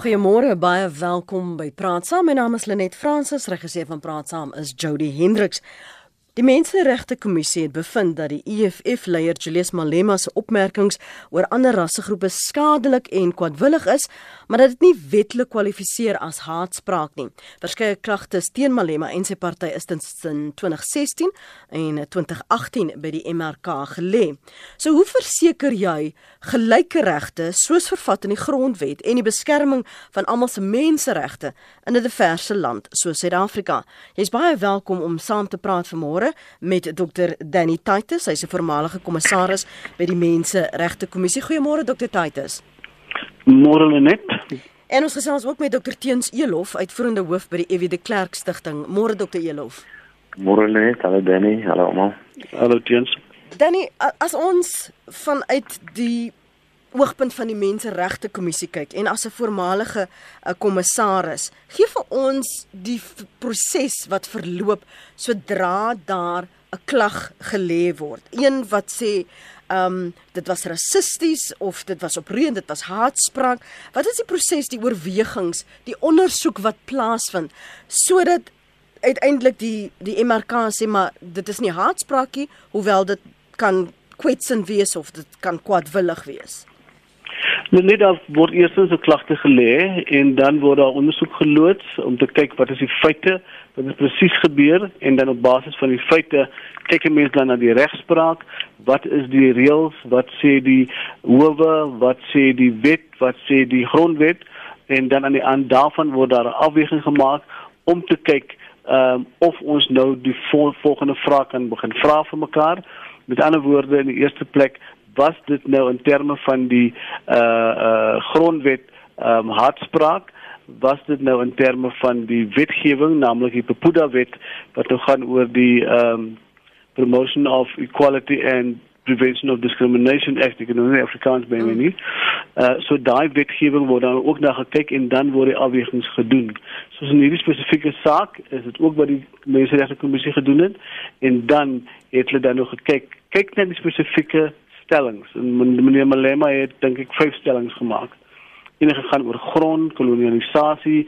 Goeiemôre, baie welkom by Praat Saam. My naam is Lenet Fransis, regisseur van Praat Saam is Jody Hendriks. Die Menseregte Kommissie het bevind dat die EFF-leier Julius Malema se opmerkings oor ander rassegroepe skadelik en kwadwillig is, maar dat dit nie wetlik kwalifiseer as haatspraak nie. Verskeie klagtes teen Malema en sy party is in 2016 en 2018 by die MRK gelê. So hoe verseker jy gelyke regte soos vervat in die grondwet en die beskerming van almal se menseregte in 'n diverse land soos Suid-Afrika? Jy's baie welkom om saam te praat vanmôre môre met Dr Danny Titus, hy's 'n voormalige kommissaris by die Menseregte Kommissie. Goeiemôre Dr Titus. Môre net. En ons gesels ook met Dr Teens Elof, uitvoerende hoof by die EW de Klerk Stichting. Môre Dr Elof. Môre net, hallo Danny, hallo almal. Hallo Teens. Danny, as ons vanuit die oogpunt van die Menseregte Kommissie kyk en as 'n voormalige uh, kommissaris, gee vir ons die proses wat verloop sodra daar 'n klag gelê word. Een wat sê ehm um, dit was rassisties of dit was opreend, dit was haatspraak. Wat is die proses, die oorwegings, die ondersoek wat plaasvind sodat uiteindelik die die MRK sê maar dit is nie haatspraakie hoewel dit kan kwetsend wees of dit kan kwaadwillig wees. Nou net daar word eers 'n klagte gelê en dan word daar ondersoek geloods om te kyk wat is die feite, wat het presies gebeur en dan op basis van die feite kyk mense dan na die regspraak, wat is die reëls, wat sê die howe, wat sê die wet, wat sê die grondwet? En dan aan die aan daarvan word daar 'n afweging gemaak om te kyk ehm um, of ons nou die vol, volgende vraag kan begin vra vir mekaar. Met ander woorde in die eerste plek was dit nou in terme van die uh uh grondwet ehm um, hartspraak was dit nou in terme van die wetgewing naamlik die Popuda wet wat nou gaan oor die ehm um, promotion of equality and prevention of discrimination act ek nou nie Afrikaans by my nie. Uh so daai wetgewing word dan ook na gekyk en dan word die afwegings gedoen. Soos in hierdie spesifieke saak is dit ook wat die menseregte kommissie gedoen het en dan het hulle dan nog gekyk kyk net die spesifieke stellings. En meneer Malema het dink ek vyf stellings gemaak. Enige gaan oor grond, kolonialisasie,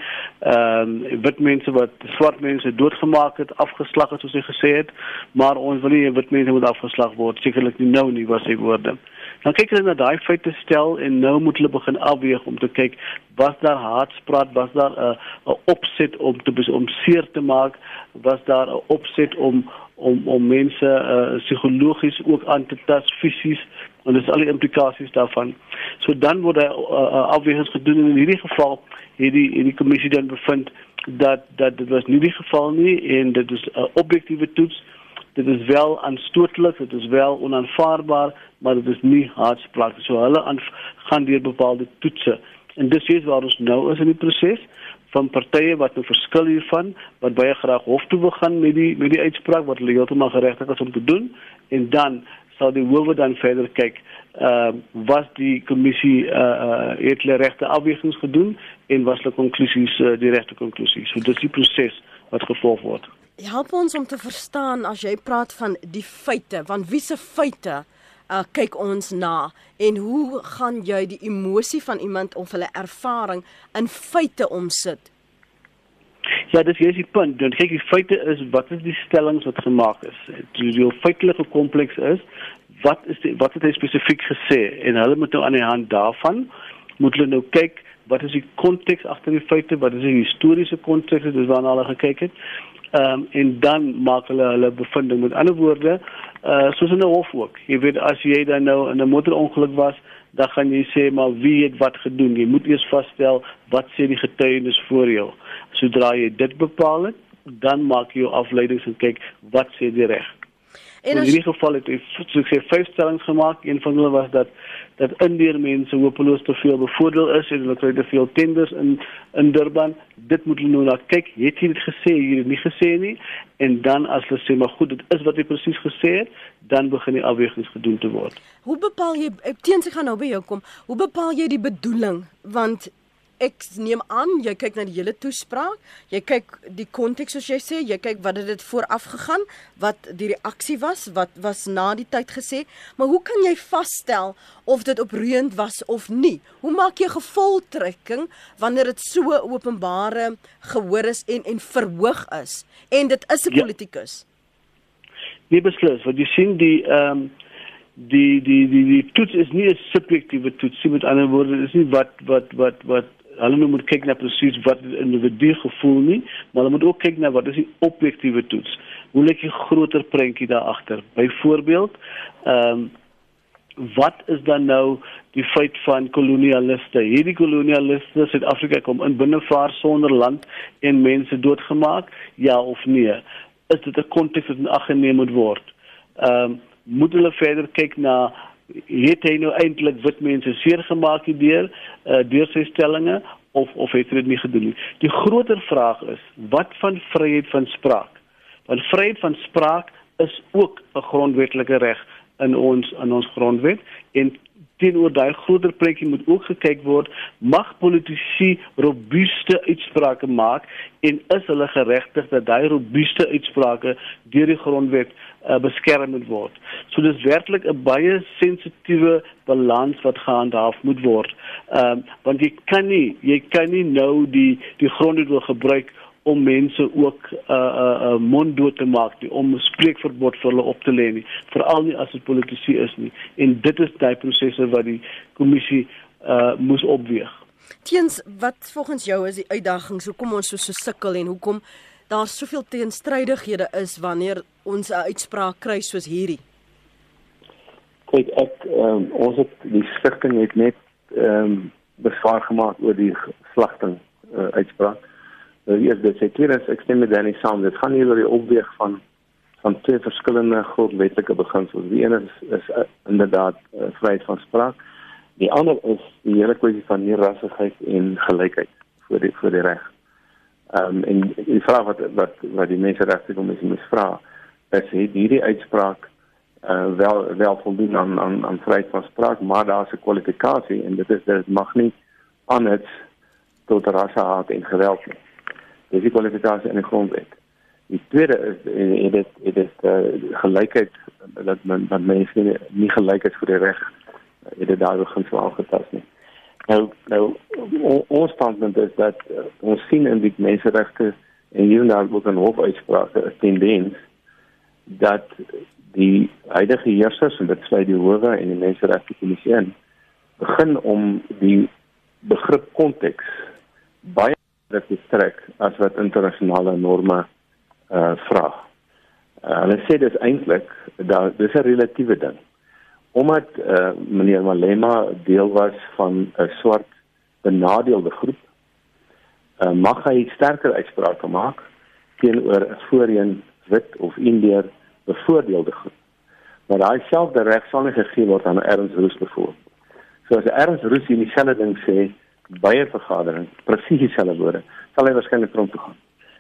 ehm um, wit mense wat swart mense doodgemaak het, afgeslag het soos hy gesê het, maar ons wil nie wit mense moet afgeslag word, sekerlik nie nou nie was sy woorde. Dan kyk hulle na daai feite stel en nou moet hulle begin afweeg om te kyk was daar haatspraak, was daar 'n uh, 'n opset om te om seer te maak, was daar 'n opset om om om mense uh, psigologies ook aan te tas fisies en dis al die implikasies daarvan. So dan word daar uh, uh, afwegings gedoen en in hierdie geval hierdie hierdie kommissie dan bevind dat dat dit was nie die geval nie en dit is 'n uh, objektiewe toets. Dit is wel aanstootlik, dit is wel onaanvaarbaar, maar dit is nie haatspraak. So hulle gaan deur bepaalde toetse. En dis is waar ons nou is in die proses van partye wat nou verskil hiervan wat baie graag hof toe wil gaan met die met die uitspraak wat hulle heeltemal geregtig is om te doen en dan sal die howe dan verder kyk uh, was die kommissie uh, uh, het hulle regte afwegings gedoen en was hulle konklusies uh, die regte konklusies so dis die proses wat gevolg word help ons om te verstaan as jy praat van die feite want wie se feite uh, kyk ons na en hoe gaan jy die emosie van iemand of hulle ervaring in feite omsit? Ja, dis is die punt. Dan kyk die feite is wat is die stellings wat gemaak is. Die die feitelike kompleks is wat is die, wat het hy spesifiek gesê en hulle moet nou aan die hand daarvan moet hulle nou kyk wat is die konteks agter die feite, wat is die historiese konteks, dis waarna hulle gekyk het. Ehm um, en dan maak hulle hulle bevinding met ander woorde uh soos in 'n hof ook. Jy weet as jy dan nou in 'n motorongeluk was, dan gaan jy sê maar wie het wat gedoen. Jy moet eers vasstel wat sê die getuienis voor jou. Sodra jy dit bepaal het, dan maak jy jou afleidings en kyk wat sê die reg. En in hierdie geval het hy so sê vyf stellings gemaak. Een van hulle was dat dat indiër mense hopeloos te veel bevoordeel is en hulle kry te veel tenders in in Durban. Dit moet hulle nou na kyk. Het jy dit gesê? Jy het nie gesê nie. En dan as hulle sê maar goed, dit is wat jy presies gesê het, dan begin die afwegings gedoen te word. Hoe bepaal jy teens ek gaan nou by jou kom. Hoe bepaal jy die bedoeling? Want ek neem aan jy kyk na die hele toespraak, jy kyk die konteks soos jy sê, jy kyk wat het dit vooraf gegaan, wat die reaksie was, wat was na die tyd gesê, maar hoe kan jy vasstel of dit oproeiend was of nie? Hoe maak jy gevolgtrekking wanneer dit so openbare gehoor is en en verhoog is en dit is 'n ja. politikus? Nee beslis, want jy sien die ehm um die die die die toets is nie 'n subjektiewe toets nie met ander woorde is nie wat wat wat wat hulle moet kyk na presies wat die individu gevoel nie maar hulle moet ook kyk na wat is die objektiewe toets. Hoe lyk die groter prentjie daar agter? Byvoorbeeld ehm um, wat is dan nou die feit van kolonialiste? Hierdie kolonialiste Suid-Afrika kom in binnevaar sonder land en mense doodgemaak? Ja of nee? Is dit 'n konteks wat in ag geneem moet word? Ehm um, moet hulle verder kyk na het hy nou eintlik wit mense seer gemaak hierdeur uh, deur sy stellings of of het hy dit nie gedoen nie. Die groter vraag is wat van vryheid van spraak? Want vryheid van spraak is ook 'n grondwetlike reg in ons in ons grondwet en teenoor daai groter prentjie moet ook gekyk word mag politici robuuste uitsprake maak en is hulle geregtig dat daai robuuste uitsprake deur die grondwet uh, beskerm moet word so dis werklik 'n baie sensitiewe balans wat gehandhaaf moet word um, want jy kan nie jy kan nie nou die die grondwet wil gebruik om mense ook 'n uh, 'n uh, uh, mond dood te maak, die, om 'n spreekverbod vir hulle op te lê nie, veral nie as dit politici is nie. En dit is daai prosesse wat die kommissie uh moes opweeg. Teens wat volgens jou is die uitdagings hoekom ons so so sukkel en hoekom daar soveel teenstrydighede is wanneer ons 'n uitspraak kry soos hierdie? Kyk, ek um, ons het die stigting het net ehm um, beswaar gemaak oor die slagting uh, uitspraak. Nou eers dit sê tweedens ek stem met Danny saam. Dit gaan nie oor die opweeg van van twee verskillende grondwetlike beginsels. Die een is is uh, inderdaad uh, vryheid van spraak. Die ander is die hele kwessie van nierassigheid en gelykheid voor die voor die reg. Ehm um, en die vraag wat wat wat die menseregte kommissie moet vra is het hierdie uitspraak uh wel wel voldoen aan aan aan vryheid van spraak, maar daar's 'n kwalifikasie en dit is dit mag nie anders tot rassehaat en geweld nie dis die kwalifikasie in die grondwet. Die tweede is en dit dit is uh, gelykheid dat men dat mense nie, nie gelyk is vir die reg dit daar begin so aangetas nie. Nou nou ons standpunt is dat uh, ons sien in die menseregte en hier nou word 'n hof uitspraak 'n tendens dat die huidige heersers en dit sluit die howe en die menseregte kommissie in begin om die begrip konteks baie dit bestrek as wat internasionale norme uh vra. Uh, hulle sê dis eintlik dat dis 'n relatiewe ding. Omdat uh meneer Malema deel was van 'n swart benadeelde groep, uh mag hy sterker uitsprake maak teenoor 'n voorheen wit of indiër bevoordeelde groep. Maar daai selfde reg sal nie gegee word aan Ernst Roos byvoorbeeld. So as Ernst Roos in dieselfde ding sê, by 'n vergadering presies dieselfde woorde, sal hy waarskynlik rond toe gaan.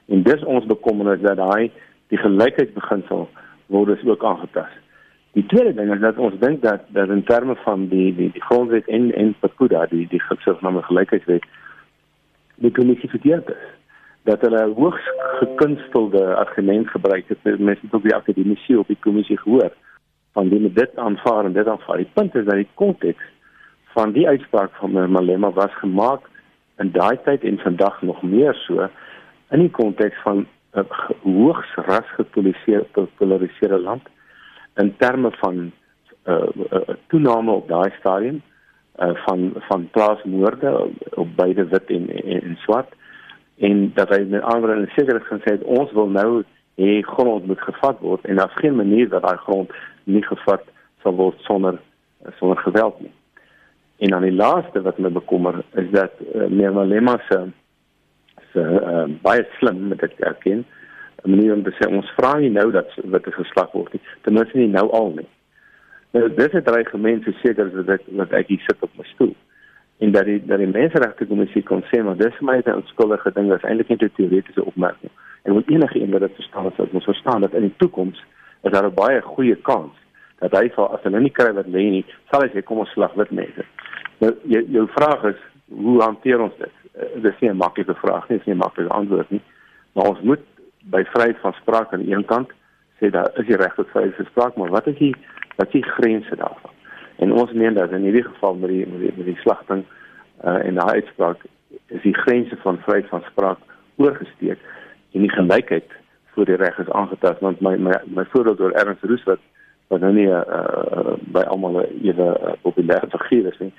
En dis ons bekommernis dat daai die gelykheidsbeginsel word dus ook aangetast. Die tweede ding is dat ons dink dat dat in terme van die die die grondwet en en Pakuda die die gesoefname gelykheidswet die kommissie verkeerd is. Dat hulle hoogs gekunstelde argument gebruik het mense op die akademie op die kommissie gehoor. Van die dit aanvaar en dit aanvaar. Die punt is dat die konteks van die uitspraak van Malema was gemaak in daai tyd en vandag nog meer so in die konteks van 'n hoogs ras gepolariseerde land in terme van uh, uh, toename op daai stadium uh, van van plaasmoorde op beide wit en en, en swart en dat hy met ander en seker het gesê ons wil nou hê grond moet gevat word en daar's geen manier dat daai grond nie gevat sal word sonder sonder geweld nie. En dan die laaste wat my bekommer is dat uh, Malema se se uh, baie slim met dit erken. 'n Manier om te sê ons vra nie nou dat er geslag word nie. Ten minste nie nou al nie. Nou dis 'n dreigement so seker dat ek dat ek hier sit op my stoel. En dat die dat die menseregte kommissie kon sê maar dis vir my 'n onskuldige ding, dit is eintlik net 'n teoretiese opmerking. En moet enige een wat dit verstaan, sou ons verstaan dat in die toekoms is daar 'n baie goeie kans dat hy vir as hulle nie kry wat lê nie, sal hy sê kom ons slag wit mense. Nou jou, jou vraag is hoe hanteer ons dit? Uh, dit is nie 'n maklike vraag nie, dit is nie 'n maklike antwoord nie. Maar ons moet by vryheid van spraak aan die een kant sê daar is die reg tot vryheid van spraak, maar wat is die wat is die grense daarvan? En ons meen dat in hierdie geval met die met die, met die slagting uh, en daai uitspraak is die grense van vryheid van spraak oorgesteek en die gelykheid voor die reg is aangetast want my my my voorbeeld oor Ernst Roos wat wat nou nie uh, uh, by almal ewe uh, populêre figuur is nie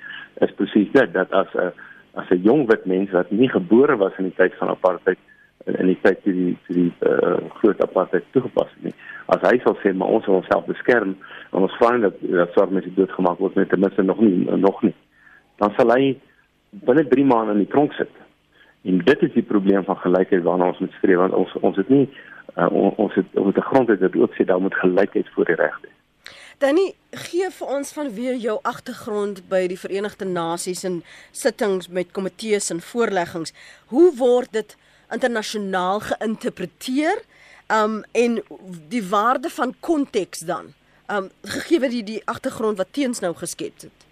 is presies dit dat as 'n as 'n jong wit mens wat nie gebore was in die tyd van apartheid in die tyd toe die toe die uh, groot apartheid toegepas is nie as hy sal sê maar ons wil onsself beskerm ons vra dat dat swart mense doodgemaak word met ten minste nog nie nog nie dan sal hy binne 3 maande in die tronk sit en dit is die probleem van gelykheid waarna ons moet streef want ons ons het nie uh, ons het het 'n grondwet wat ook sê daar moet gelykheid voor die reg wees. Danny, gee vir ons van weer jou agtergrond by die Verenigde Nasies en sittings met komitees en voorleggings. Hoe word dit internasionaal geïnterpreteer? Um en die waarde van konteks dan. Um gegee wat die die agtergrond wat teens nou geskep het.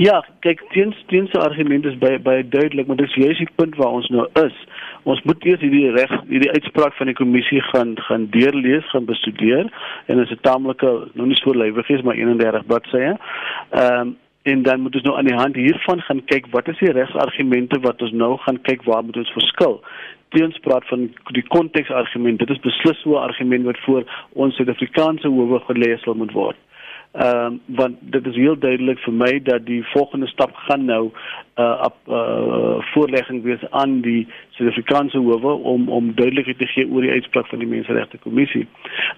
Ja, kyk, teens teens argument is baie baie duidelik, maar dis juist die punt waar ons nou is. Ons moet eers hierdie reg hierdie uitspraak van die kommissie gaan gaan deurlees, gaan bestudeer en dit is 'n taamlike nog nie so lywig is, maar 31 bladsye. Ehm um, en dan moet ons nou aan die hand hiervan gaan kyk wat is die regsargumente wat ons nou gaan kyk waar moet ons verskil? Teens praat van die konteksargument dit is beslis 'n argument wat voor ons Suid-Afrikaanse howe gelees sal moet word Ehm um, want dit is heel duidelik vir my dat die volgende stap gaan nou uh op uh voorlegging wees aan die Suid-Afrikaanse howe om om duidelikheid te gee oor die uitspraak van die Menseregte Kommissie.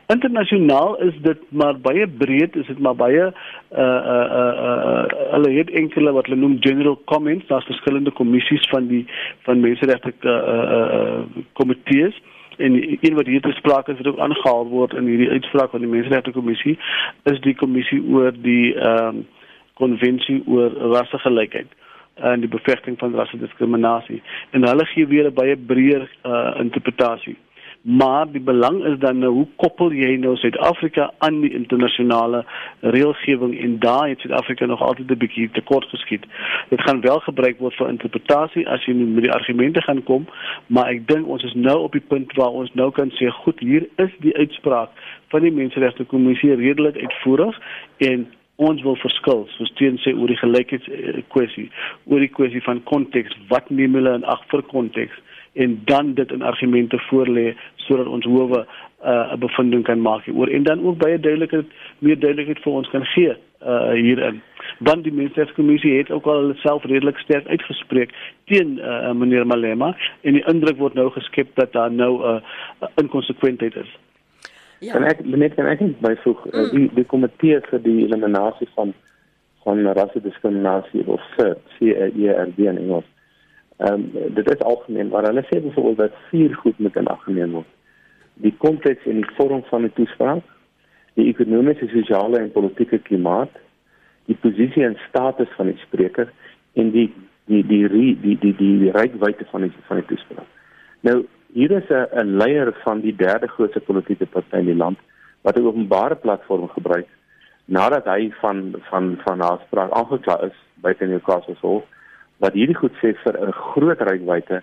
Internasionaal is dit maar baie breed, is dit maar baie uh uh uh hulle het enkele wat hulle noem general comments, daar's verskillende kommissies van die van menseregte uh uh komitees. Uh en een wat hier te sprake is wat ook aangehaal word in hierdie uitspraak van die Menseregte Kommissie is die kommissie oor die ehm um, konvensie oor rassegelykheid en die bevegting van rassediskriminasie en hulle gee weer 'n baie breër uh, interpretasie maar die belang is dan nou hoe koppel jy nou Suid-Afrika aan die internasionale reëlgewing en daar het Suid-Afrika nog altyd 'n bietjie tekort geskiet. Dit gaan wel gebruik word vir interpretasie as jy met die argumente gaan kom, maar ek dink ons is nou op die punt waar ons nou kan sê goed, hier is die uitspraak van die Menseregte Kommissie redelik uitvoerig en ons wil verskil soos teen sê oor die gelykheids kwessie oor die kwessie van konteks wat neem hulle in ag vir konteks en dan dit in argumente voorlê sodat ons howe uh, 'n uh, bevinding kan maak oor en dan ook baie duidelikheid meer duidelikheid vir ons kan gee uh, hierin. Want die Menseregkommissie het ook al self redelik sterk uitgespreek teen uh, meneer Malema en die indruk word nou geskep dat daar nou 'n uh, inkonsekwentheid is. Ja. En ek net ek net byvoeg uh, mm. die die komitee vir die eliminasie van van rassediskriminasie of CERD, C-E-R-D in Engels. Ehm um, dit is algemeen, maar hulle sê byvoorbeeld dat vier goed moet in ag geneem word. Die konteks en die vorm van die toespraak, die ekonomiese, sosiale en politieke klimaat, die posisie en status van die spreker en die die die die die die, die, die reikwyte van die van die toespraak. Nou hier is 'n leier van die derde grootste politieke party in die land wat 'n openbare platform gebruik nadat hy van van van haar spraak aangekla is by die Newcastle Hof wat hierdie goed sê vir 'n groot rykwyte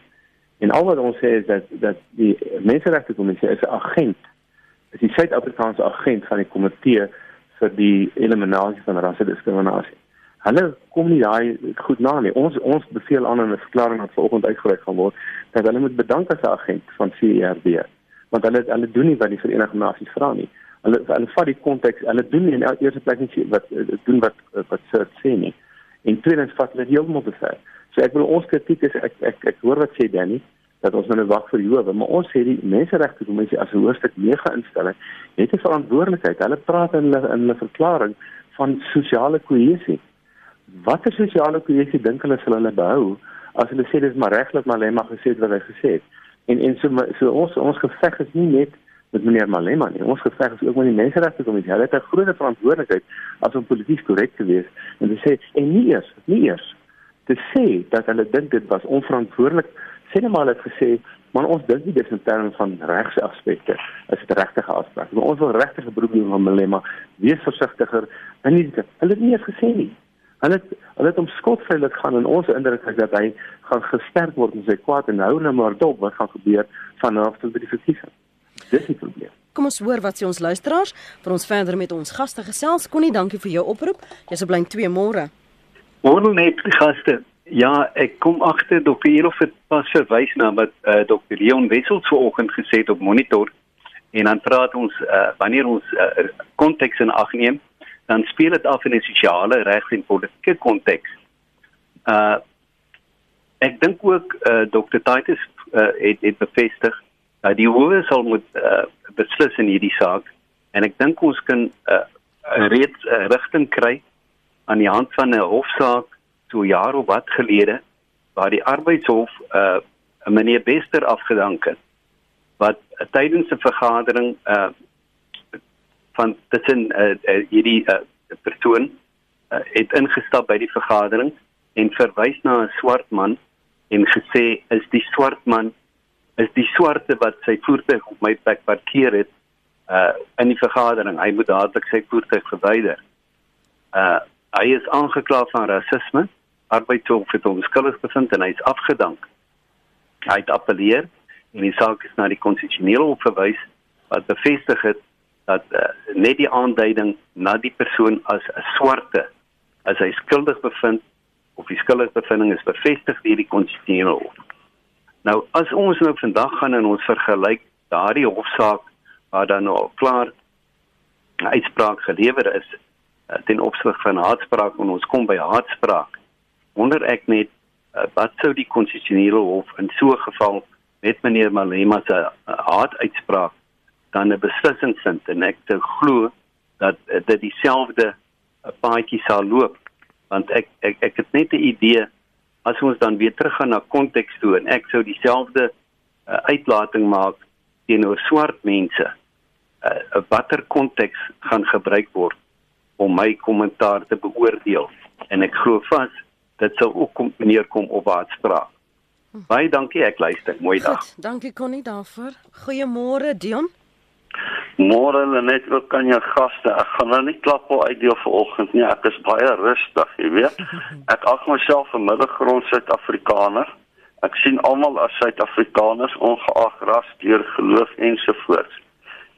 en al wat ons sê is dat dat die menseregte kommissie is 'n agent is die Suid-Afrikaanse agent van die komitee vir die eliminasie van rassediskriminasie. Hulle kom nie daai goed na nie. Ons ons beveel aan in 'n verklaring wat vanoggend uitgereik gaan word dat hulle moet bedank as 'n agent van CERD want hulle hulle doen nie wat die Verenigde Nasies vra nie. Hulle hulle vat die konteks, hulle doen nie in eerste plek nie wat doen wat wat sê nie en tweedens vat hulle heeltemal te ver. So ek wil ons kritiek is ek ek ek hoor wat sê Danny dat ons nou wag vir Jowe, maar ons sê die menseregte kommissie as 'n hoofstuk 9 instelling het 'n verantwoordelikheid. Hulle praat in hulle in hulle verklaring van sosiale kohesie. Watter sosiale kohesie dink hulle sal hulle behou as hulle sê dis maar reglik maar hulle mag gesê wat hy gesê het. En en so so ons ons geveg is nie net met meneer Malema nie. Ons geveg is ook met die menseregte kommissie. Hulle het 'n groot verantwoordelikheid as om polities korrek te wees en te sê en nie eers, nie eers te sê dat hulle dink dit was onverantwoordelik. Sê net maar hulle het gesê, maar ons dink nie dis in terme van regse aspekte as dit regtige afspraak. Maar ons wil regtig beroep doen op Malema. Wees versigtiger. En nie hulle het nie eens gesê nie. Hulle hulle het om skotveilig gaan en ons indruk is dat hy gaan gesterk word in sy kwaad en hou nou maar dop wat gaan gebeur vanaf tot by die verkiesing. Dis die probleem. Kom ons hoor wat sê ons luisteraars vir ons verder met ons gaste gesels. Connie, dankie vir jou oproep. Jy's op lyn 2 môre. Môre net gaste. Ja, ek kom agter Dr. Elof het pas verwys na wat uh, Dr. Leon Wessels vanoggend gesê het op monitor en dan praat ons uh, wanneer ons uh, konteks in ag neem, dan speel dit af in 'n sosiale reg en politieke konteks. Uh ek dink ook uh, Dr. Titus uh, het het bevestig dat die howe sal moet uh, beslis in hierdie saak en ek dink ons kan 'n uh, reeds uh, rigting kry aan die hand van 'n hofsaak so jaar of wat gelede waar die arbeidshof 'n uh, meneer Bester afgedank het wat uh, tydens 'n vergadering uh van tussen uh, uh, hierdie uh, persoon uh, het ingestap by die vergadering en verwys na 'n swart man en gesê is die swart man is die swarte wat sy voertuig op my plek parkeer het uh in die vergadering hy moet dadelik sy voertuig verwyder. Uh hy is aangekla van rasisme arbeidshof het hom skuldig bevind en hy is afgedank. Hy het appeleer en die saak is na die konstitusionele hof verwys wat bevestig het dat uh, net die aanduiding na die persoon as 'n swarte as hy skuldig bevind of die skuldigbevinding is bevestig deur die konstitusionele hof. Nou as ons nou vandag gaan en ons vergelyk daardie hofsaak waar dan nou klaar 'n uitspraak gelewer is uh, ten opsigte van haatspraak en ons kom by haatspraak wonder ek net uh, wat sou die konstitusionele hof in so 'n geval met meneer Malema se uh, haaruitspraak dan 'n beslissing vind? En ek te glo dat dit dieselfde paadjie sal loop want ek ek ek het net 'n idee as ons dan weer teruggaan na konteks toe en ek sou dieselfde uh, uitlating maak teenoor swart mense uh, watter konteks gaan gebruik word om my kommentaar te beoordeel en ek glo vas dit sou ook kom neerkom op waatspraak. Baie dankie, ek luister. Mooi dag. Goed, dankie Connie daarvoor. Goeiemôre Dion. Môre net ook kan jou gaste. Ek gaan nou nie klap op uitdeel vanoggend nie. Ek is baie rustig, jy weet. Ek ag myself 'n middelgrond Suid-Afrikaner. Ek sien almal as Suid-Afrikaners ongeag ras, kleur, geloof ensovoorts.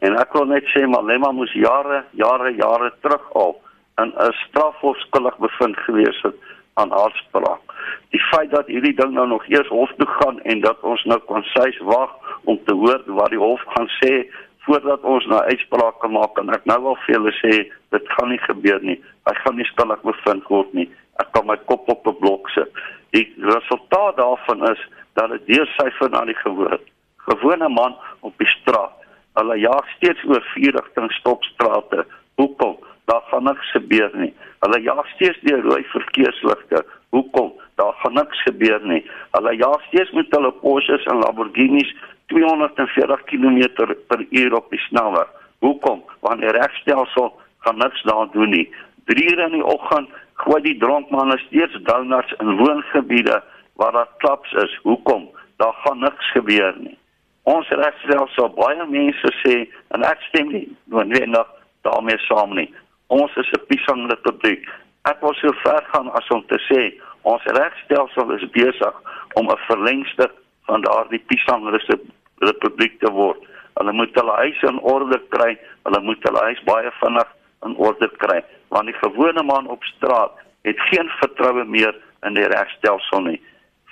En ek wil net sê Malema moes jare, jare, jare terug al in 'n strafhof skuldig bevind gewees het aan aanspraak. Die feit dat hierdie ding nou nog eers hof toe gaan en dat ons nou konsis wag om te hoor wat die hof gaan sê voordat ons nou uitsprake maak en ek nou wel vir julle sê dit gaan nie gebeur nie. Hy gaan nie skuldig bevind word nie. Ek kan my kop op 'n blok sit. Die resultaat daarvan is dat dit deursyfer na die gewone gewone man op die straat. Hulle jaag steeds oor vier rigting stopstrate. Hoekom? daar gaan niks gebeur nie. Hulle jaag steeds deur rooi verkeersligte. Hoekom? Daar gaan niks gebeur nie. Hulle jaag steeds met hulle Porsches en Lamborghinis 240 km/h op die snelweg. Hoekom? Want die regstelsel gaan niks daaraan doen nie. 3 ure in die oggend gooi die dronkmanne steeds donuts in woongebiede waar daar klaps is. Hoekom? Daar gaan niks gebeur nie. Ons regstelsel baie mense sê en ek stem nie noodwendig daarmee saam nie ons is 'n piesangrepubliek. Ek wil so ver gaan as om te sê ons regstelsel is besig om 'n verlengstuk van daardie piesangrepubliek te word. Hulle moet hulle huis in orde kry. Hulle moet hulle huis baie vinnig in orde kry want die gewone man op straat het geen vertroue meer in die regstelsel nie.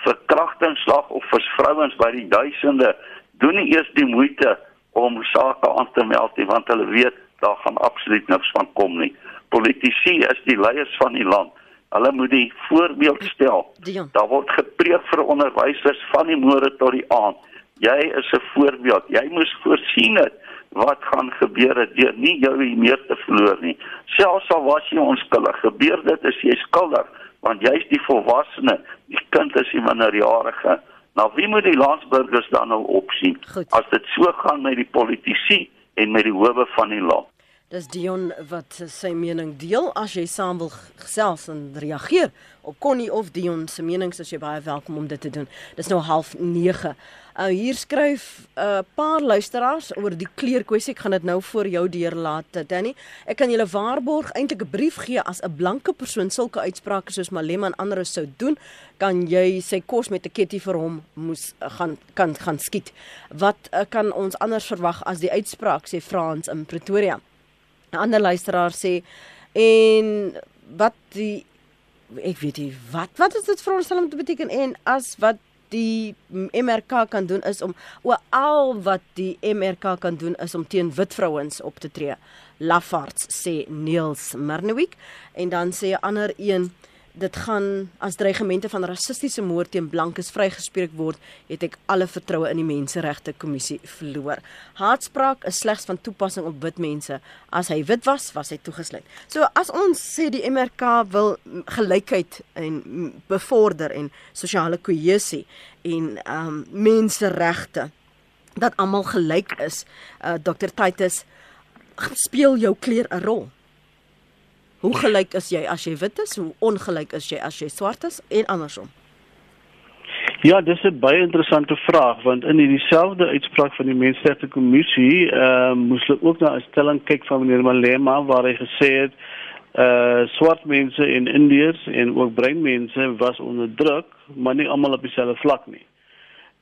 Verkrachtingsslag of vir vrouens by die duisende doen nie eers die moeite om sake aan te meld nie want hulle weet daar gaan absoluut niks van kom nie. Politici is die leiers van die land. Hulle moet die voorbeeld stel. Daar word gepreek vir onderwysers van die môre tot die aand. Jy is 'n voorbeeld. Jy moes voorsien het wat gaan gebeur het deur nie jou meer te verloor nie. Selfs al was jy onskuldig, gebeur dit is jy skuldig want jy's die volwassene. Die kind is die minderjarige. Nou wie moet die landsburgers dan nou opsien? Goed. As dit so gaan met die politici en met die howe van die land. Dis Dion wat sy mening deel. As jy saam wil gesels en reageer op Connie of Dion se menings, is jy baie welkom om dit te doen. Dis nou 09:30. Uh, hier skryf 'n uh, paar luisteraars oor die kleurkwessie. Ek gaan dit nou vir jou deurlaat, Danny. Ek kan julle waarborg eintlik 'n brief gee as 'n blanke persoon sulke uitsprake soos Malema en ander sou doen, kan jy sy kos met 'n ketty vir hom moes uh, gaan kan gaan skiet. Wat uh, kan ons anders verwag as die uitspraak sê Frans in Pretoria? 'n ander luisteraar sê en wat die ek weet nie wat wat is dit vir ons om te beteken en as wat die MRK kan doen is om o al wat die MRK kan doen is om teen wit vrouens op te tree. Lafards sê Niels Marnewick en dan sê 'n ander een dit gaan as dreigemente van rassistiese moord teen blankes vrygespreek word, het ek alle vertroue in die menseregte kommissie verloor. Haatspraak is slegs van toepassing op wit mense. As hy wit was, was hy toegesluit. So as ons sê die MRK wil gelykheid en bevorder en sosiale kohesie en ehm um, menseregte dat almal gelyk is, uh, Dr. Titus speel jou kleur 'n rol. Hoe gelyk is jy as jy wit is? Hoe ongelyk is jy as jy swart is en andersom? Ja, dis 'n baie interessante vraag want in hierdie selfde uitspraak van die Menseregte Kommissie, ehm uh, moes hulle ook na 'n stelling kyk van meneer Malema waar hy gesê het uh swart mense in Indiërs en ook bruin mense was onder druk, maar nie almal op dieselfde vlak nie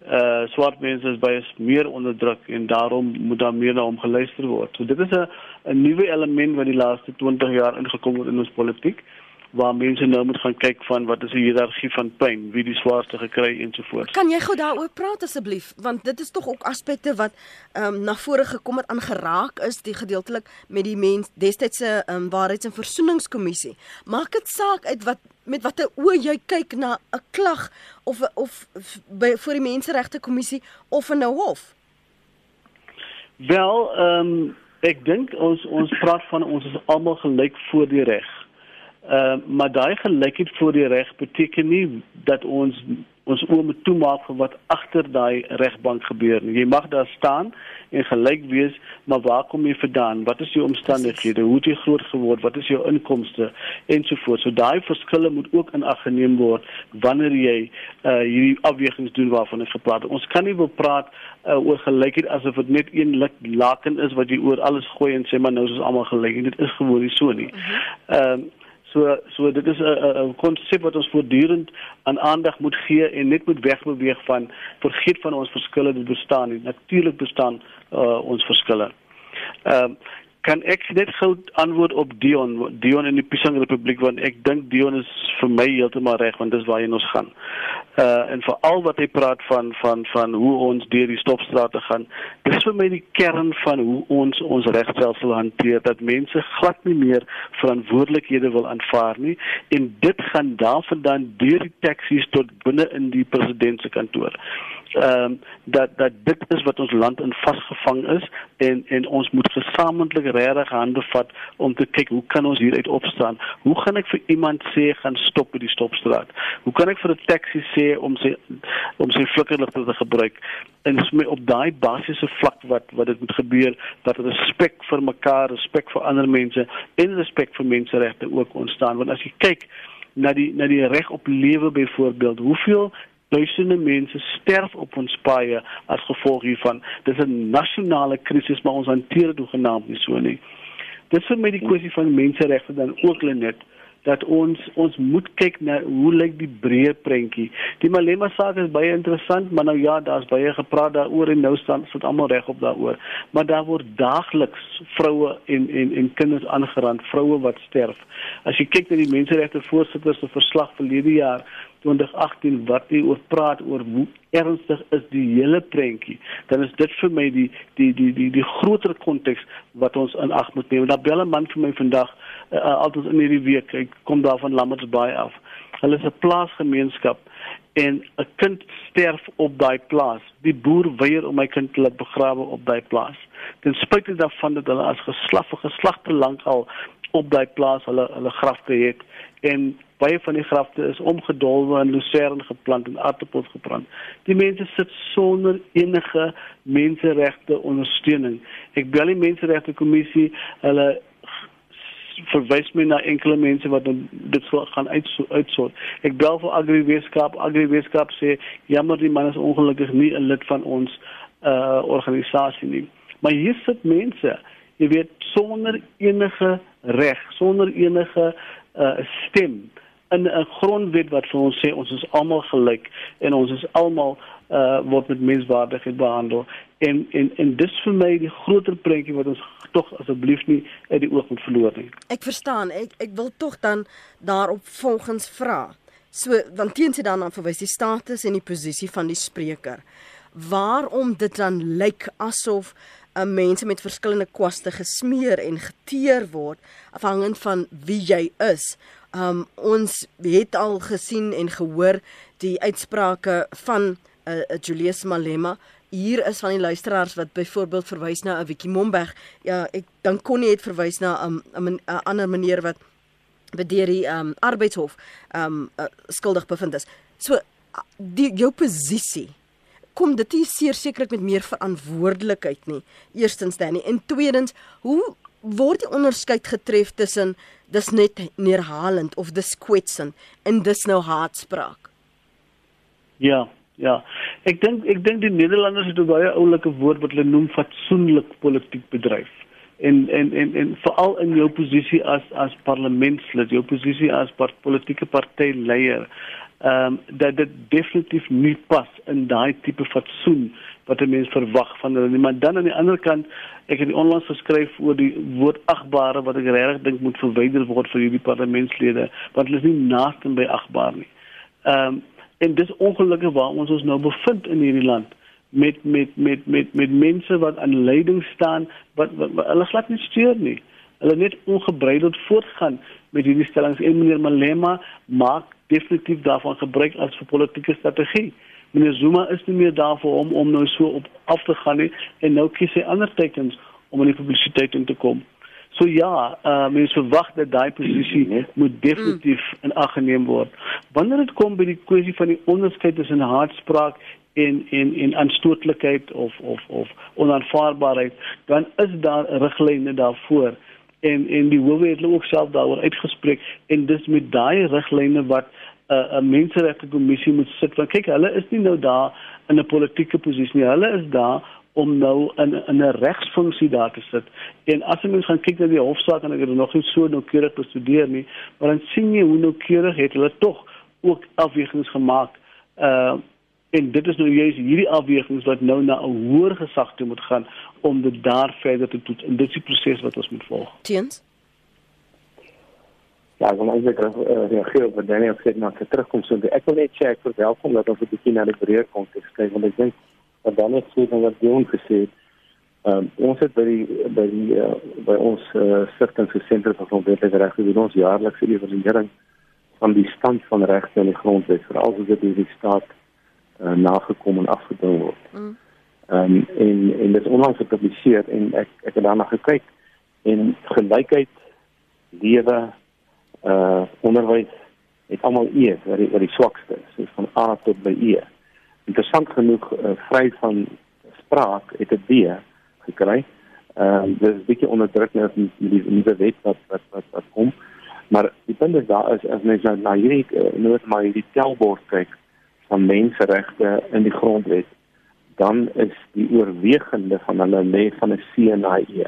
uh swart mense is baie meer onderdruk en daarom moet daar meer na hom geluister word. So dit is 'n 'n nuwe element wat die laaste 20 jaar ingekom het in ons politiek waar mense nou moet gaan kyk van wat is die hiërargie van pyn, wie die swaarste gekry en so voort. Kan jy gou daaroor praat asseblief want dit is tog ook aspekte wat ehm um, na vore gekom het aangeraak is die gedeeltelik met die mens destydse ehm um, waarheids- en versoeningskommissie. Maak dit saak uit wat met watter oë jy kyk na 'n klag of of by voor die menseregte kommissie of in 'n hof? Wel, ehm um, ek dink ons ons praat van ons is almal gelyk voor die reg. Uh, maar daai gelykheid voor die reg beteken nie dat ons ons oë moet toemaak vir wat agter daai regbank gebeur nie. Jy mag daar staan en gelyk wees, maar waar kom jy vandaan? Wat is jou omstandighede? Hoe het jy groot geword? Wat is jou inkomste ensovoorts. So daai verskille moet ook in ag geneem word wanneer jy uh hierdie afwegings doen waarvan ek gepraat het. Ons kan nie wil praat uh, oor gelykheid asof dit net een laken is wat jy oor alles gooi en sê maar nou is ons almal gelyk. Dit is gewoon nie so nie. Mhm. Ehm uh, So so dit is 'n konsep wat ons voortdurend aan aandag moet gee en net moet wegbeweeg van vergeet van ons verskille wat bestaan. Natuurlik bestaan uh, ons verskille. Ehm uh, kan ek net gou antwoord op Dion Dion in die Pisang Republiek want ek dink Dion is vir my heeltemal reg want dis waar hy ons gaan. Uh en veral wat hy praat van van van hoe ons deur die stopstrate gaan. Dis vir my die kern van hoe ons ons regstelsel hanteer dat mense glad nie meer verantwoordelikhede wil aanvaar nie en dit gaan daarvandaan deur die taksies tot binne in die president se kantoor ehm um, dat dat dit is wat ons land in vasgevang is en en ons moet gesamentlik regtig hande vat om te kyk hoe kan ons hieruit opstaan? Hoe gaan ek vir iemand sê gaan stop by die stopstraat? Hoe kan ek vir 'n taxi sê om sy om sy flikkerligte te gebruik? En op daai basiese vlak wat wat dit moet gebeur dat respek vir mekaar, respek vir ander mense en respek vir menseregte ook ontstaan want as jy kyk na die na die reg op lewe byvoorbeeld hoeveel duisende mense sterf op ons paaie as gevolg hiervan. Dis 'n nasionale krisis, maar ons hanteer dit hoegenaamd nie so nie. Dis vir my die kwessie van menseregte dan ook net dat ons ons moet kyk na hoe lyk die breë prentjie. Die Malema saak is baie interessant, maar nou ja, daar's baie gepraat daaroor en nou staan sit almal reg op daaroor. Maar daar word daagliks vroue en en en kinders aangerand, vroue wat sterf. As jy kyk na die menseregte voorsitter se verslag verlede jaar, 2018 wat jy oor praat oor hoe ernstig is die hele prentjie dan is dit vir my die die die die die groter konteks wat ons in ag moet neem. Daar bel 'n man vir my vandag uh, altyd in hierdie week. Hy kom daar van Lammertsbaai af. Hulle is 'n plaasgemeenskap en 'n kind sterf op daai plaas. Die boer weier om my kind te laat begrawe op daai plaas. Ten spyte daarvan dat hulle as geslag vir geslagte lank al op daai plaas hulle hulle grafte het en baie van die grafte is omgedolwe en lucerne geplant en aardappels gebrand. Die mense sit sonder enige menseregte ondersteuning. Ek bel die menseregte kommissie, hulle verwys my na enkele mense wat dit sou gaan uitsort. Ek bel vir Agri Weskaap, Agri Weskaap sê jammer die man is ongelukkig nie 'n lid van ons uh organisasie nie. Maar hier sit mense, jy weet, sonder enige reg, sonder enige uh stem in 'n grondwet wat vir ons sê ons is almal gelyk en ons is almal uh word met menswaardigheid behandel en en en dis vir my die groter prentjie wat ons tog asseblief nie uit die oog moet verloor nie. Ek verstaan. Ek ek wil tog dan daarop volgens vra. So dan teens jy dan aan verwys die status en die posisie van die spreker. Waarom dit dan lyk asof uh, mense met verskillende kwaste gesmeer en geteer word afhangend van wie jy is. Um ons het al gesien en gehoor die uitsprake van uh, Julius Malema hier is van die luisteraars wat byvoorbeeld verwys na 'n Wiki Momberg. Ja, ek dan kon nie het verwys na 'n um, 'n ander manier wat bedeer die um, arbeidshof um uh, skuldig bevind is. So die jou posisie kom dit nie sekerlik met meer verantwoordelikheid nie. Eerstens dan nie en tweedens, hoe word die onderskeid getref tussen dis net neerhalend of dis kwetsend en dis nou haatspraak? Ja, Ja. Ek dink ek dink die Nederlanders het 'n baie oulike woord wat hulle noem fatsoenlik politiek bedryf. En en en en veral in jou posisie as as parlementslid, jou posisie as part, politieke partyleier, ehm um, dat dit definitief nie pas in daai tipe fatsoen wat 'n mens verwag van hulle nie. Maar dan aan die ander kant, ek het onlangs geskryf oor die woord agbare wat ek regtig dink moet verwyder word vir hierdie parlementslede, want hulle is nie naaste by agbaar nie. Ehm um, en dis ongelukkig waar ons ons nou bevind in hierdie land met met met met met mense wat aan leiding staan wat, wat, wat hulle glad nie steur nie. Hulle net ongebreideld voortgaan met hierdie stellings en meneer Malema maak definitief daarvan gebruik as vir politieke strategie. Meneer Zuma is nie meer daar vir hom om nou so op af te gaan nie en nou kies hy ander tekens om in die publisiteit in te kom. So ja, uh, mense verwag dat daai posisie nee. moet definitief mm. in ag geneem word. Wanneer dit kom by die kwessie van die onderskeid tussen haatspraak en en en aanstootlikheid of of of onaanvaarbaarheid, dan is daar riglyne daarvoor en en die howe het ook self daaroor uitgespreek en dis met daai riglyne wat 'n uh, menseregte kommissie moet sit. Want kyk, hulle is nie nou daar in 'n politieke posisie nie. Hulle is daar om nou in in 'n regsfunksie daar te sit. En as jy mens gaan kyk na die hofsaak en ek het nog nie so noukeurig bestudeer nie, maar dan sien jy hoe noukeurig het hulle tog ook afwegings gemaak. Uh en dit is nou juist hierdie afwegings wat nou na 'n hoër gesag toe moet gaan om dit daar verder te toets. En dit is die proses wat ons moet volg. Teens Ja, dan is ek uh, reageer op wat Daniel sê na sy terugkoms. Ek wil net sê ek verwelkom dat ons 'n bietjie na die breër konteks kyk want ek dink wat dan net sê dan wat Dion gesê het. Ehm um, ons het by die by die uh, by ons uh, stigting se sentrum van grondwetlike regte doen ons jaarlikse evaluering van die stand van regte in die grondwet veral as dit deur die staat uh, nagekom en afgedwing word. Mm. Ehm um, en en dit is onlangs gepubliseer en ek ek het daarna gekyk en gelykheid lewe uh onderwys het almal E wat die wat die swakste is, so van A tot by E interessant genoeg uh, vry van spraak het 'n B gekry. Ehm uh, dis 'n bietjie onderdruk net met die nuwe wet wat wat wat wat kom. Maar die punt is daar is as mens nou na hierdie nou maar hierdie telbord kyk van menseregte in die grondwet, dan is die oorwegende van hulle lê van 'n C na 'n E.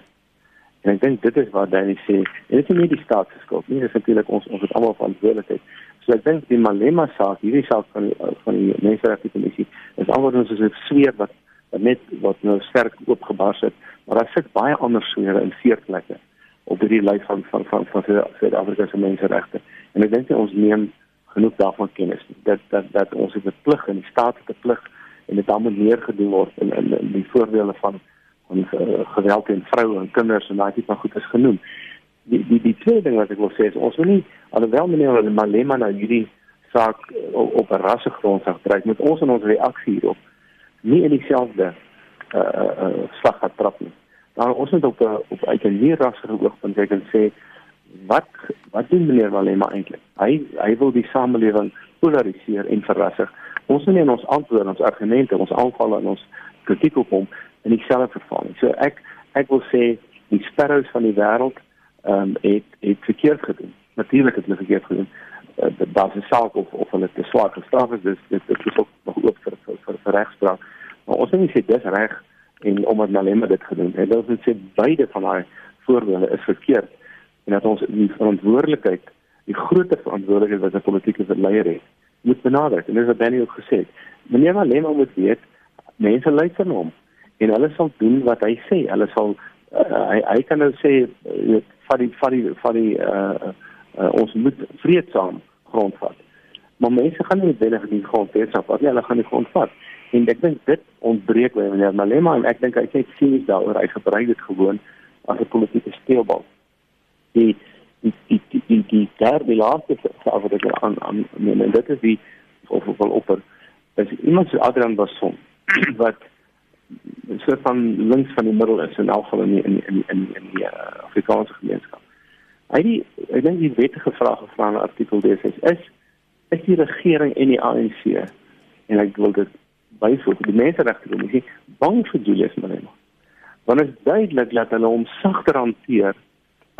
En ek dink dit is wat Danny sê. En dit is nie die staat se skuld nie, dit is natuurlik ons ons het almal verantwoordelikheid. So ek dink die Malema saak, hierdie saak van van die menseregte kommissie is alhoewel ons is 'n sweer wat, net wat nou sterk oopgebars het, maar daar sit baie ander swere in vier plekke op hierdie lys van van van van Suid-Afrika se menseregte. En ek dink ons neem genoeg daarvan kennis dat dat dat ons het 'n plig en die staat het 'n plig en dit moet neergedoen word in in, in die voorbeelde van van uh, geweld teen vroue en kinders en daai tipe goed is genoem die die die tweede ding wat ek wil sê is ons wil nie alhoewel meneer Malema nou hierdie saak op, op 'n rassegrond sag dryf met ons en ons reaksie hierop nie in dieselfde uh uh slag getrap nie. Nou ons moet op op uit 'n meer rassige oogpunt kyk en sê wat wat doen meneer Malema eintlik? Hy hy wil die samelewing polariseer en verrassig. Ons moet nie in ons antwoorde, ons argumente, ons aanvalle en ons kritiek op hom in dieselfde verval nie. So ek ek wil sê die sparrows van die wêreld ehm um, het het verkeerd gedoen. Natuurlik het hulle verkeerd gedoen. Uh, daar is saak of of hulle te swaar gestraf is, dis dit is ook nog oop vir vir, vir, vir regspraak. Maar ons moet sê dis reg en omdat Malema dit gedoen het. Hulle sê beide van daai voorbeelde is verkeerd en dat ons die verantwoordelikheid, die groot verantwoordelikheid wat 'n politieke leier het, moet benadruk. En dis wat Danny ook gesê het. Meneer Malema moet weet mense luister na hom en hulle sal doen wat hy sê. Hulle sal uh, hy hy kan nou sê uh, van die van die van die uh, uh, ons moet vreedsaam grondvat. Maar mense gaan nie binne die grond vreedsaam vat nie, hulle gaan die grond vat. En ek dink dit ontbreek by meneer Malema en ek dink hy sê sinies daaroor hy gebruik dit gewoon as 'n politieke speelbal. Die die die die die, die daar die laaste self wat ek aan aan en dit is die of of wel opper is iemand so Adrian Basson wat soort van links van die middel is in elk geval in die, in in in, in die uh, Afrikaanse gemeenskap. Hy die ek dink die wettige vraag gevra in artikel 36 is is die regering en die ANC en ek wil dit byvoeg die menseregte kommissie bang vir Julius Malema. Want dit is duidelik dat hulle hom sagter hanteer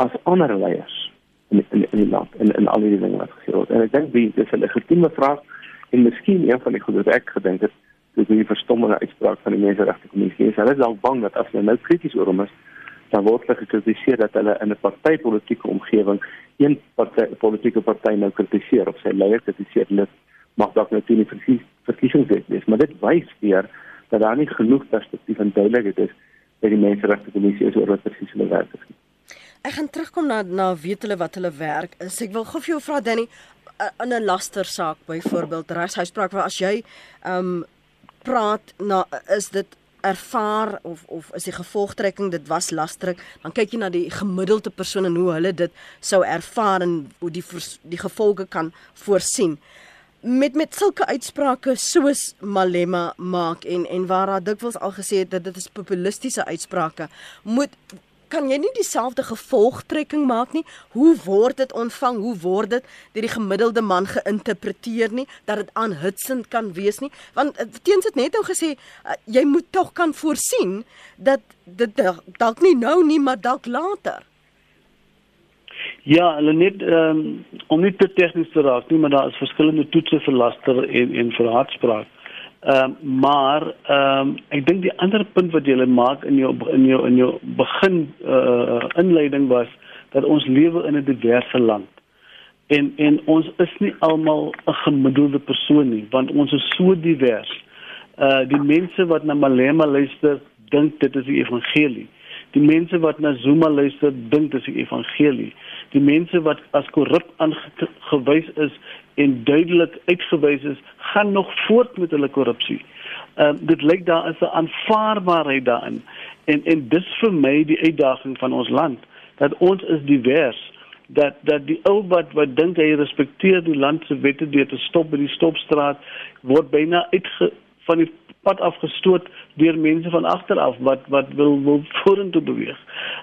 as ander leiers in in in die land en in al die dinge wat gesê word. En ek dink dis 'n legitieme vraag en miskien een van die goed wat ek gedink het dis die verstommende uitspraak van die menseregte kommissie. Hulle is dalk bang dat as hulle nou krities oor hom is, dan word hulle gekritiseer dat hulle in 'n partytetiese omgewing een party politieke party nou kritiseer of sy leier kritiseer dit mag dalk nou teen die verkiesings wees. Maar dit wys weer dat daar nie genoeg perspektief en duidelikheid is by die menseregte kommissie oor wat presies hulle werk is. Ek gaan terugkom na na weet hulle wat hulle werk is. Ek wil gou vir jou vra Danny in 'n lastersaak byvoorbeeld regshuispraak waar as jy ehm um, praat na is dit ervaar of of is die gevolgtrekking dit was lastering dan kyk jy na die gemiddelde persoon en hoe hulle dit sou ervaar en hoe die die gevolge kan voorsien. Met met sulke uitsprake soos Malema maak en en waar daar dikwels al gesê het dat dit is populistiese uitsprake moet kan jy nie dieselfde gevolgtrekking maak nie. Hoe word dit ontvang? Hoe word dit deur die gemiddelde man geïnterpreteer nie dat dit aanhitsend kan wees nie? Want eh, teens het net nou gesê uh, jy moet tog kan voorsien dat dit dalk nie nou nie, maar dalk later. Ja, hulle net um, om nie te tegnies te raak nie, maar daar is verskillende toetse vir laster en en vir haatspraak. Ehm uh, maar ehm um, ek dink die ander punt wat jy maak in jou in jou in jou begin uh inleiding was dat ons lewe in 'n diverse land. En en ons is nie almal 'n gemiddelde persoon nie, want ons is so divers. Uh die mense wat na Malema luister, dink dit is die evangelie. Die mense wat na Zuma luister, dink dit is die evangelie. Die mense wat as korrup aangewys is en duidelik uitgewys is, gaan nog voort met hulle korrupsie. Ehm uh, dit lyk daar is 'n aanvaarbaarheid daarin. En en dis vir my die uitdaging van ons land dat ons is divers dat dat die ou wat wat dink hy respekteer die land se wette deur te stop by die stopstraat word byna uitge van die pad afgestoot deur mense van agter af wat wat wil wil vorentoe beweeg.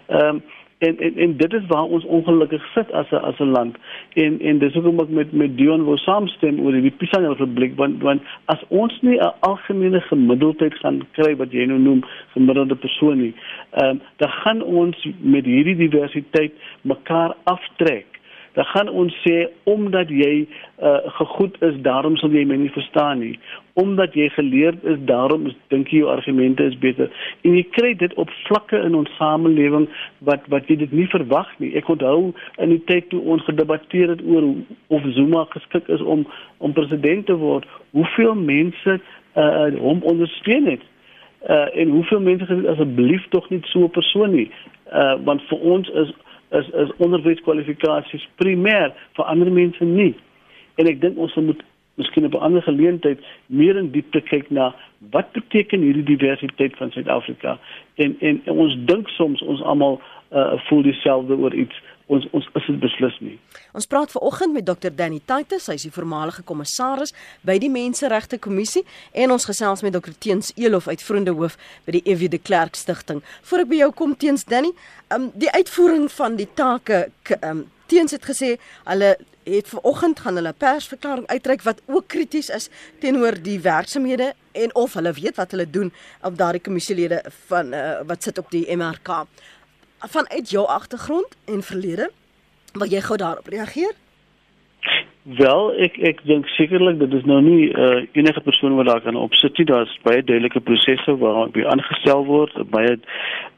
Ehm um, en en en dit is waar ons ongelukkig sit as 'n as 'n land. En en dis hoekom ek met met Dion wou saamstem oor die Pisang Republiek want want as ons nie 'n algemene gemiddeldheid gaan kry wat jy nou noem gemiddelde persoon nie ehm um, dan gaan ons met hierdie diversiteit mekaar aftrek dan gaan ons sê omdat jy uh, gegoed is, daarom sal jy my nie verstaan nie. Omdat jy geleerd is, daarom is dink jy jou argumente is beter. En jy kry dit op vlakke in ons samelewing wat wat jy dit nie verwag nie. Ek onthou in die tyd toe ons gedebatteer het oor of Zuma geskik is om om president te word, hoeveel mense uh hom ondersteun het. Uh en hoeveel mense gesê asseblief tog nie so 'n persoon nie. Uh want vir ons is is is onderwyskwalifikasies primêr vir ander mense nie. En ek dink ons moet miskien op 'n ander geleentheid meer in diepte kyk na wat beteken hierdie diversiteit van Suid-Afrika en, en en ons dink soms ons almal uh, voel dieselfde oor iets ons ons is dit beslis nie. Ons praat ver oggend met Dr Danny Taitus, hy is die voormalige kommissaris by die Menseregte Kommissie en ons gesels met Dr Teens Elof uit Vriende Hoof by die EW de Klerk Stichting. Voor ek by jou kom Teens Danny, um, die uitvoering van die take um, Teens het gesê hulle het vanoggend gaan hulle persverklaring uitreik wat ook krities is teenoor die werksamehede en of hulle weet wat hulle doen op daardie kommissielede van uh, wat sit op die MRK. Vanuit jou agtergrond en verlede, wil jy gou daarop reageer? Wel, ek ek dink sekerlik dit is nou nie uh, enige persoon wat daar kan opsit nie. Daar's baie duidelike prosesse waarop jy aangestel word, baie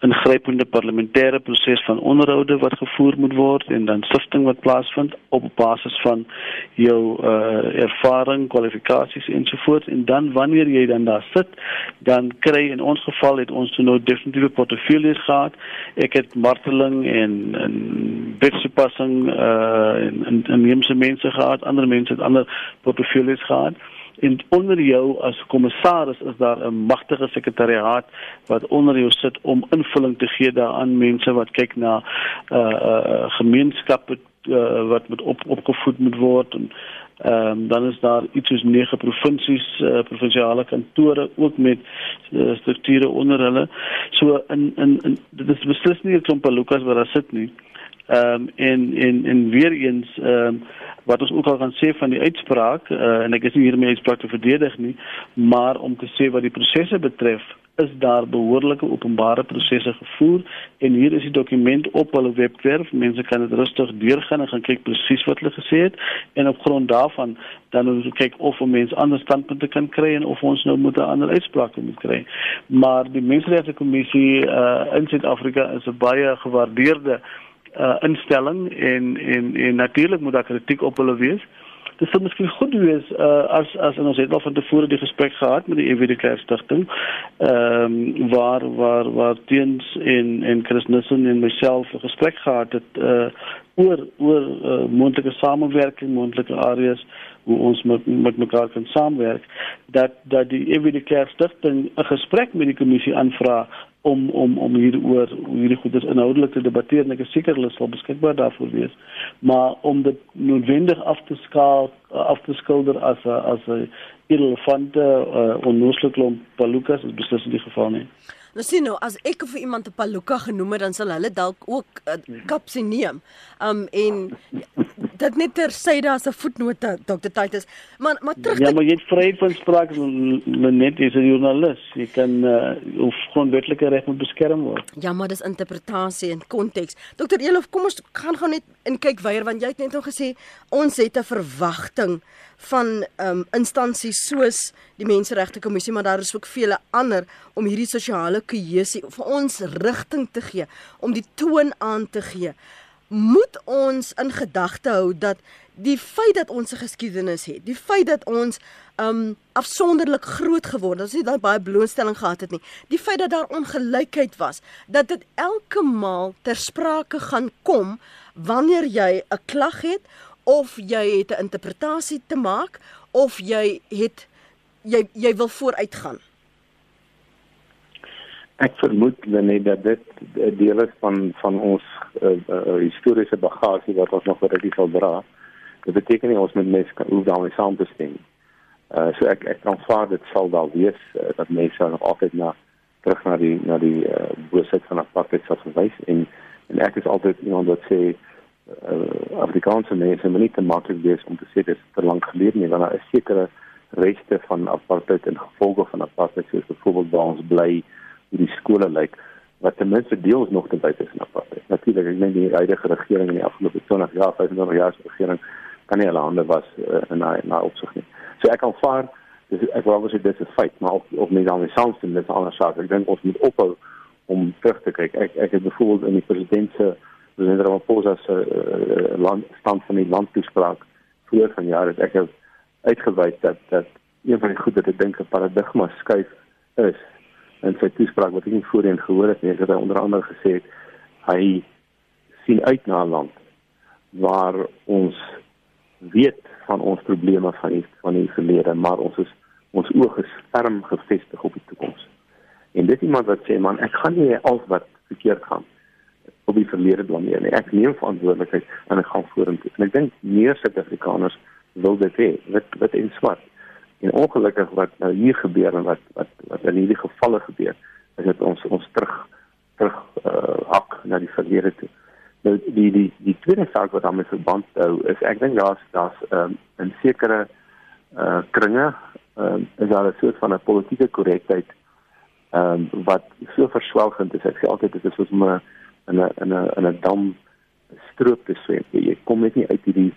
ingrypende parlementêre proses van onderhoude wat gevoer moet word en dan sifting wat plaasvind op basis van jou uh, ervaring, kwalifikasies ensovoorts en dan wanneer jy dan daar sit, dan kry in ons geval het ons nou definitiewe portefeuilles gehad. Ek het marteling en en wetstoepassing uh en en, en mense gehad gehad, ander mense het ander portefeuilles gehad. En onder jou as kommissaris is daar 'n magtige sekretariaat wat onder jou sit om invulling te gee daaraan mense wat kyk na uh uh gemeenskappe uh, wat met op opgevoed moet word en ehm um, dan is daar iets soos nege provinsies uh, provinsiale kantore ook met uh, strukture onder hulle. So in in, in dit is beslis nie 'n klomp Lukas wat daar sit nie. Ehm um, en en en weer eens ehm um, wat ons ook al gaan sê van die uitspraak uh, en ek is nie hier om die uitspraak te verdedig nie, maar om te sê wat die prosesse betref, is daar behoorlike openbare prosesse gevoer en hier is die dokument op hulle webwerf. Mense kan dit rustig deurgaan en gaan kyk presies wat hulle gesê het en op grond daarvan dan ons kyk of mense ander standpunte kan kry en of ons nou moet 'n ander uitspraak moet kry. Maar die Menseregte Kommissie uh, in Suid-Afrika is 'n baie gewaardeerde uh, instelling en en en natuurlik moet daar kritiek op hulle wees. Dit sou miskien goed wees uh, as as ons het al van tevore die gesprek gehad met die EWD Kerk Stichting. Ehm um, waar waar waar teens en en Chris Nissen en myself 'n gesprek gehad het uh, oor oor uh, moontlike samewerking, moontlike areas hoe ons met met mekaar kan saamwerk dat dat die EWD Kerk Stichting 'n gesprek met die kommissie aanvra om om om hieroor hierdie goeders inhoudelik te debatteer en ek is seker hulle sal beskikbaar daarvoor wees. Maar om dit noodwendig af te skaal af te skilder as 'n as 'n elefante uh, onnooslik klomp palukas is beslis nie die geval nie. Nou sien nou as ek vir iemand 'n paluka genoem het dan sal hulle dalk ook 'n uh, kapsie neem. Um en dit net ter syde as 'n voetnoot Dr. Titus. Maar maar terug Ja, maar jy het vryheid van spraak net as 'n joernalis. Jy kan uh, of grondwetlike reg moet beskerm word. Ja, maar dis interpretasie en konteks. Dr. Elof, kom ons gaan gou net in kyk weier want jy het net nog gesê ons het 'n verwagting van um instansies soos die Menseregte Kommissie, maar daar is ook vele ander om hierdie sosiale kohesie vir ons rigting te gee, om die toon aan te gee moet ons in gedagte hou dat die feit dat ons 'n geskiedenis het, die feit dat ons um afsonderlik groot geword het, ons het daai baie blootstelling gehad het nie. Die feit dat daar ongelykheid was, dat dit elke maal ter sprake gaan kom wanneer jy 'n klag het of jy het 'n interpretasie te maak of jy het jy jy wil vooruitgaan. Ek vermoed net dat dit 'n deel is van van ons uh, uh, historiese bagasie wat ons nog dit sal dra. Dit beteken nie ons moet mes kan hoe daarmee saam te stem. Uh so ek ek kan vaar dit sal daar wees uh, dat mense nog altyd na terug na die na die uh, boosheid van apartheid sal verwys en en ek is altyd iemand wat sê uh, Afrikaanse mense moet nie te maklik wees om te sê dit is te lank gelede nie want daar is sekere reste van apartheid en gevolge van apartheid soos byvoorbeeld waar ons bly hoe die skole lyk wat ten minste deels nog te buite is na apartheid. Natuurlik, ek meen die huidige regering in die afgelope 20 jaar, 25 jaar se regering kan nie hulle hande was uh, in na opsig nie. So ek aanvaar dis ek wou sê dit is 'n feit, maar of of mense dan soms dit is 'n ander saak. Ek dink ons moet ophou om terug te kyk. Ek ek het byvoorbeeld in die president se president Ramaphosa se uh, land stand van die landtoespraak voor van jare ek het uitgewys dat dat een van die goed wat ek dink 'n paradigma skuif is in sy toespraak wat ek nie voorheen gehoor het nie, het hy onder andere gesê hy sien uit na 'n land waar ons weet van ons probleme van die van die verlede, maar ons is ons oë is ferm gefestig op die toekoms. En dit iemand wat sê man, ek gaan nie al wat verkeerd gaan op die verlede blameer nie. Ek neem verantwoordelikheid en ek gaan vorentoe. En ek dink meer Suid-Afrikaners wil dit hê, wit wit en swart. En ongelukkig wat nou hier gebeur en wat wat wat in hierdie gevalle gebeur, is dit ons ons terug terug uh hak na die verlede toe. Nou die die die tweede saak wat daarmee verband hou is ek dink daar's daar's um, 'n sekere uh kringe um, is daar 'n soort van 'n politieke korrektheid ehm um, wat so verswelgend is. Ek sê altyd dit is soos 'n in 'n in 'n in 'n dam stroop te swem. Jy kom net nie uit hierdie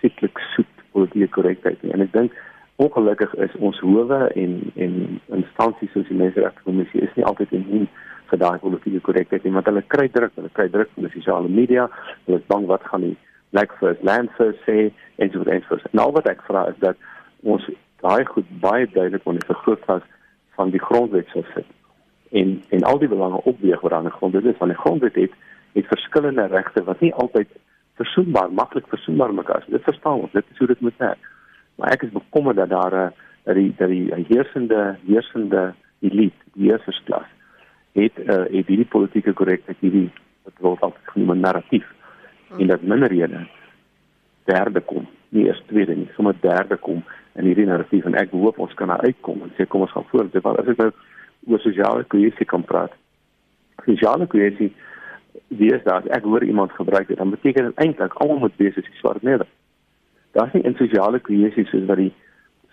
sieklik soet politieke korrektheid nie. En ek dink ongelukkig is ons howe en en instansies soos die Menseregtekommissie is nie altyd in vir daai politieke korrektheid nie, want hulle kry druk, hulle kry druk van die sosiale media. Hulle is bang wat gaan die Black First Land First sê en so voort. Nou wat ek vra is dat ons daai goed baie duidelik onder die vergrootglas van die grondwet sou sit. En en al die belange opweeg wat aan die grondwet is, van die grondwet het het verskillende regte wat nie altyd versoenbaar maklik versoenbaar mekaar is. Dit verstaan ons, dit is hoe dit moet werk. Maar ek is bekommerd dat daar 'n dat die dat die heersende heersende elite, die heersersklas het uh, het hierdie politieke korrektheid hierdie wat word altyd genoem 'n narratief en dat minderhede derde kom, nie eers tweede nie, sommer derde kom in hierdie narratief en ek hoop ons kan daar uitkom en sê kom ons gaan voort. Want as ek nou oor sosiale kohesie kan praat. Sosiale kohesie wie is daar? Ek hoor iemand gebruik dit. Dan beteken dit eintlik almal moet wees as jy swart neder. Daar's nie in sosiale kohesie soos wat die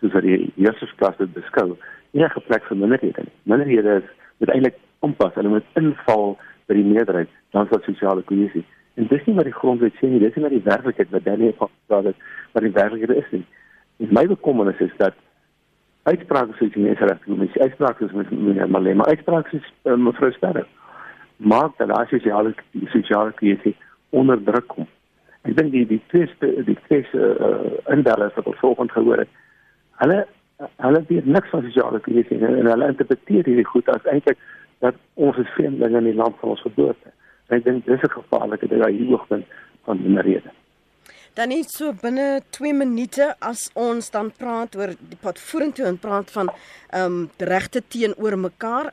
soos wat die heersersklas dit beskou enige plek vir minderhede nie. Minderhede is moet eintlik ompas. Hulle moet inval by die meerderheid dan sal sosiale kohesie. En dis nie wat die grondwet sê nie. Dis nie wat die werklikheid wat Daniel praat het wat die werklikheid is nie. En my bekommernis is dat uitsprake soos die menseregtekommissie, uitsprake soos meneer Malema, uitsprake uh, mevrou Sterre maak dat daar sosiale sosiale krisis onder druk kom. Ek dink die die twee die twee uh, indellers wat ons vanoggend gehoor het, hulle hulle weet niks van sosiale krisis en, en hulle interpreteer hierdie goed as eintlik dat ons is vreemdelinge in die land van ons geboorte. Ek dink dis 'n gevaarlike ding hier hoogtepunt van die rede. Dan net so binne 2 minute as ons dan praat oor die pad vorentoe en praat van ehm um, regte teenoor mekaar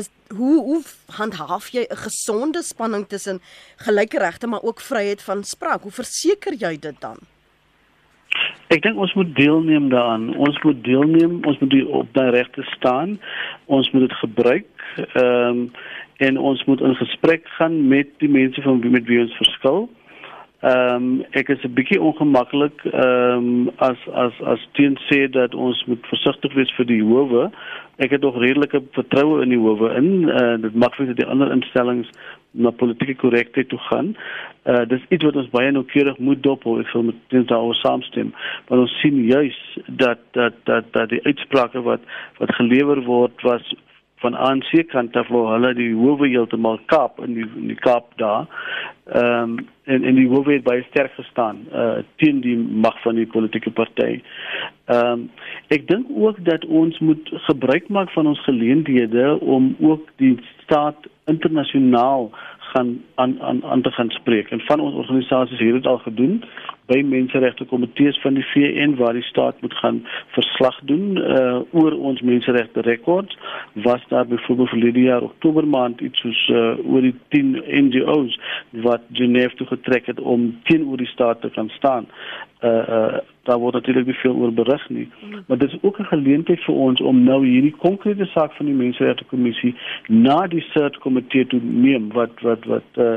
is, hoe hoe handhaaf jy 'n gesonde spanning tussen gelyke regte maar ook vryheid van spraak? Hoe verseker jy dit dan? Ek dink ons moet deelneem daaraan. Ons moet deelneem, ons moet op daai regte staan. Ons moet dit gebruik. Ehm um, en ons moet in gesprek gaan met die mense van wie met wie ons verskil. Ehm um, ek is 'n bietjie ongemaklik ehm um, as as as teen sê dat ons moet versigtig wees vir die howe. Ek het nog redelike vertroue in die howe in. Uh, dit maak vir die ander instellings na politieke korrektheid toe gaan. Uh dis iets wat ons baie noukeurig moet dophou. Ek sal met dit daaroor saamstem. Maar ons sien juis dat dat dat dat die uitsprake wat wat gelewer word was van ANC kant af waar hulle die howe heeltemal kaap in die in die Kaap daar. Ehm um, en en die howe het baie sterk gestaan uh teen die mag van die politieke party. Ehm um, ek dink ook dat ons moet gebruik maak van ons geleenthede om ook die staat internasionaal gaan aan aan aan te gaan spreek en van ons organisasies het dit al gedoen by menseregte komitees van die VN waar die staat moet gaan verslag doen uh oor ons menseregte rekords was daar byvoorbeeld vir die jaar Oktober maand iets soos uh oor die 10 NGOs wat Genève toe getrek het om teenoor die staat te kan staan uh uh daar word natuurlik nie veel oor berig nie. Maar dit is ook 'n geleentheid vir ons om nou hierdie konkrete saak van die Menseregte Kommissie na die search komitee te neem wat wat wat uh,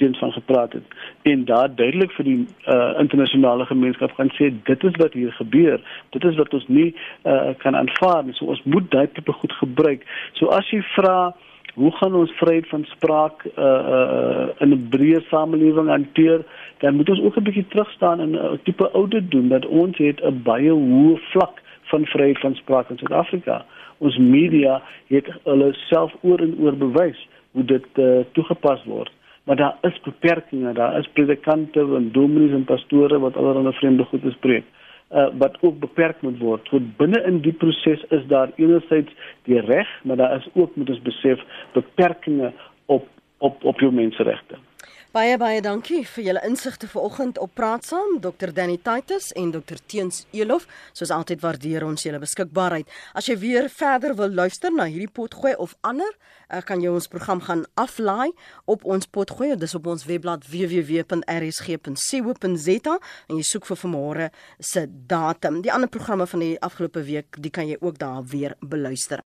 teens van gepraat het en daar duidelik vir die uh, internasionale gemeenskap gaan sê dit is wat hier gebeur. Dit is wat ons nie uh, kan aanvaar nie. So ons moet dit tipe goed gebruik. So as jy vra hoe gaan ons vryheid van spraak uh uh in 'n breë samelewing hanteer? Dan moet ons ook 'n bietjie terug staan en 'n tipe audit doen dat ons het 'n baie hoë vlak van vryheid van spraak in Suid-Afrika. Ons media het hulle self oor en oor bewys hoe dit uh, toegepas word. Maar daar is beperkings, daar is predikante en dominees en pastore wat allerlei vreemde goed bespreek uh, wat ook beperk moet word. So binne in die proses is daar enerzijds die reg, maar daar is ook moet ons besef beperkings op op op jou menseregte. Baie baie dankie vir julle insigte vanoggend op Praat Saam, Dr Danny Titus en Dr Teens Elof. Soos altyd waardeer ons julle beskikbaarheid. As jy weer verder wil luister na hierdie potgooi of ander, eh, kan jy ons program gaan aflaai op ons potgooi. Dis op ons webblad www.rsg.co.za en jy soek vir vanmôre se datum. Die ander programme van die afgelope week, die kan jy ook daar weer beluister.